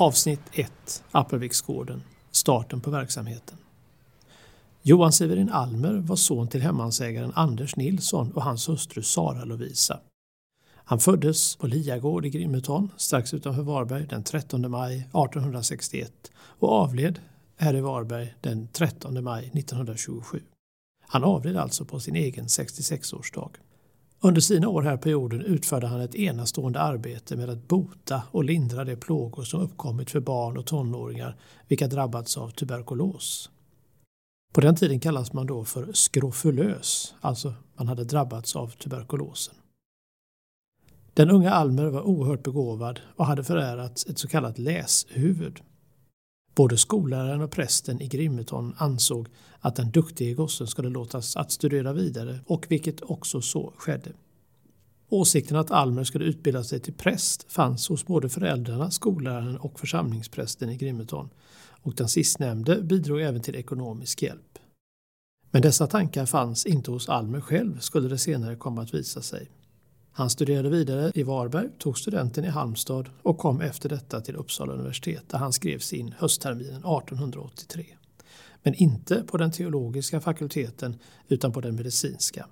Avsnitt 1 Appelviksgården Starten på verksamheten Johan Severin Almer var son till hemmansägaren Anders Nilsson och hans hustru Sara Lovisa. Han föddes på Liagård i Grimeton strax utanför Varberg den 13 maj 1861 och avled här i Varberg den 13 maj 1927. Han avled alltså på sin egen 66-årsdag. Under sina år här på jorden utförde han ett enastående arbete med att bota och lindra de plågor som uppkommit för barn och tonåringar vilka drabbats av tuberkulos. På den tiden kallas man då för skrofulös, alltså man hade drabbats av tuberkulosen. Den unga Almer var oerhört begåvad och hade förärats ett så kallat läshuvud. Både skolläraren och prästen i Grimeton ansåg att den duktige gossen skulle låtas att studera vidare och vilket också så skedde. Åsikten att Almer skulle utbilda sig till präst fanns hos både föräldrarna, skolläraren och församlingsprästen i Grimeton och den sistnämnde bidrog även till ekonomisk hjälp. Men dessa tankar fanns inte hos Almer själv skulle det senare komma att visa sig. Han studerade vidare i Varberg, tog studenten i Halmstad och kom efter detta till Uppsala universitet där han skrevs in höstterminen 1883. Men inte på den teologiska fakulteten utan på den medicinska.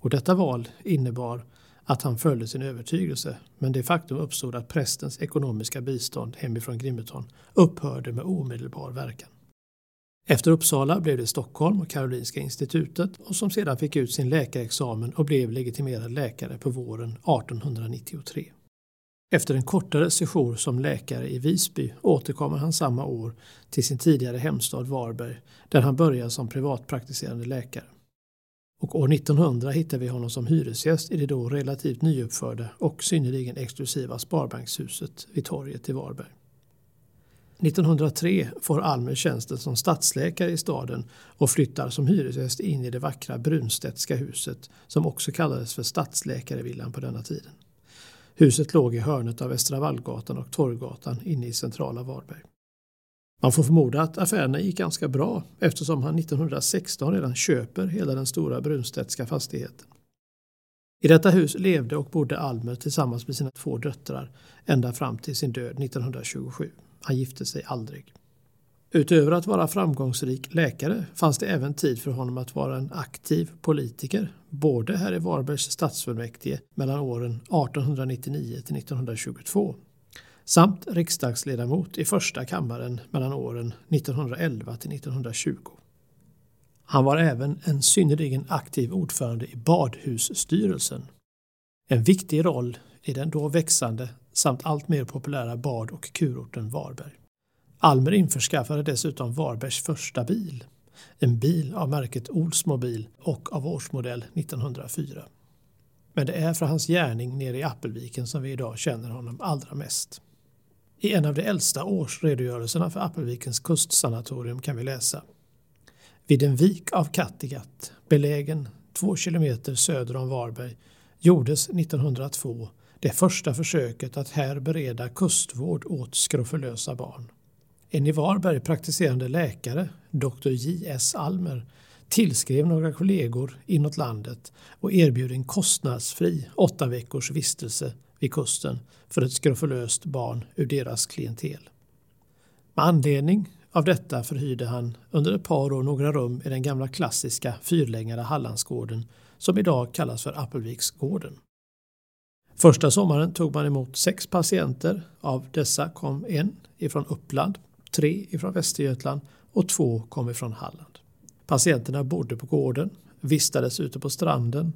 Och detta val innebar att han följde sin övertygelse men det faktum uppstod att prästens ekonomiska bistånd hemifrån Grimeton upphörde med omedelbar verkan. Efter Uppsala blev det Stockholm och Karolinska institutet och som sedan fick ut sin läkarexamen och blev legitimerad läkare på våren 1893. Efter en kortare sejour som läkare i Visby återkommer han samma år till sin tidigare hemstad Varberg där han börjar som privatpraktiserande läkare. Och år 1900 hittar vi honom som hyresgäst i det då relativt nyuppförda och synnerligen exklusiva Sparbankshuset vid torget i Varberg. 1903 får Almer tjänsten som stadsläkare i staden och flyttar som hyresgäst in i det vackra Brunstedtska huset som också kallades för Stadsläkarvillan på denna tiden. Huset låg i hörnet av Västra Vallgatan och Torggatan inne i centrala Varberg. Man får förmoda att affärerna gick ganska bra eftersom han 1916 redan köper hela den stora Brunstedtska fastigheten. I detta hus levde och bodde Almer tillsammans med sina två döttrar ända fram till sin död 1927. Han gifte sig aldrig. Utöver att vara framgångsrik läkare fanns det även tid för honom att vara en aktiv politiker, både här i Varbergs stadsfullmäktige mellan åren 1899 till 1922 samt riksdagsledamot i första kammaren mellan åren 1911 till 1920. Han var även en synnerligen aktiv ordförande i badhusstyrelsen. En viktig roll i den då växande samt allt mer populära bad och kurorten Varberg. Almer införskaffade dessutom Varbergs första bil. En bil av märket Olsmobil och av årsmodell 1904. Men det är för hans gärning nere i Appelviken som vi idag känner honom allra mest. I en av de äldsta årsredogörelserna för Appelvikens kustsanatorium kan vi läsa Vid en vik av Kattegatt, belägen två kilometer söder om Varberg, gjordes 1902 det första försöket att här bereda kustvård åt skrofulösa barn. En i Varberg praktiserande läkare, Dr. J.S. Almer, tillskrev några kollegor inåt landet och erbjöd en kostnadsfri åtta veckors vistelse vid kusten för ett skrofulöst barn ur deras klientel. Med anledning av detta förhyrde han under ett par år några rum i den gamla klassiska fyrlängade Hallandsgården som idag kallas för Appelviksgården. Första sommaren tog man emot sex patienter. Av dessa kom en ifrån Uppland, tre ifrån Västergötland och två kom ifrån Halland. Patienterna bodde på gården, vistades ute på stranden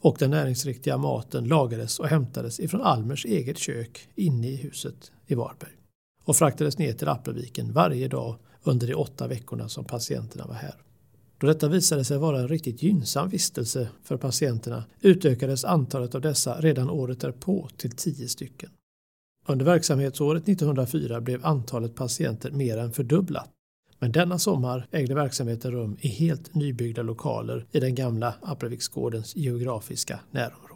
och den näringsriktiga maten lagades och hämtades ifrån Almers eget kök inne i huset i Varberg och fraktades ner till Appelviken varje dag under de åtta veckorna som patienterna var här. Då detta visade sig vara en riktigt gynnsam vistelse för patienterna utökades antalet av dessa redan året därpå till tio stycken. Under verksamhetsåret 1904 blev antalet patienter mer än fördubblat. Men denna sommar ägde verksamheten rum i helt nybyggda lokaler i den gamla Appelviksgårdens geografiska närområde.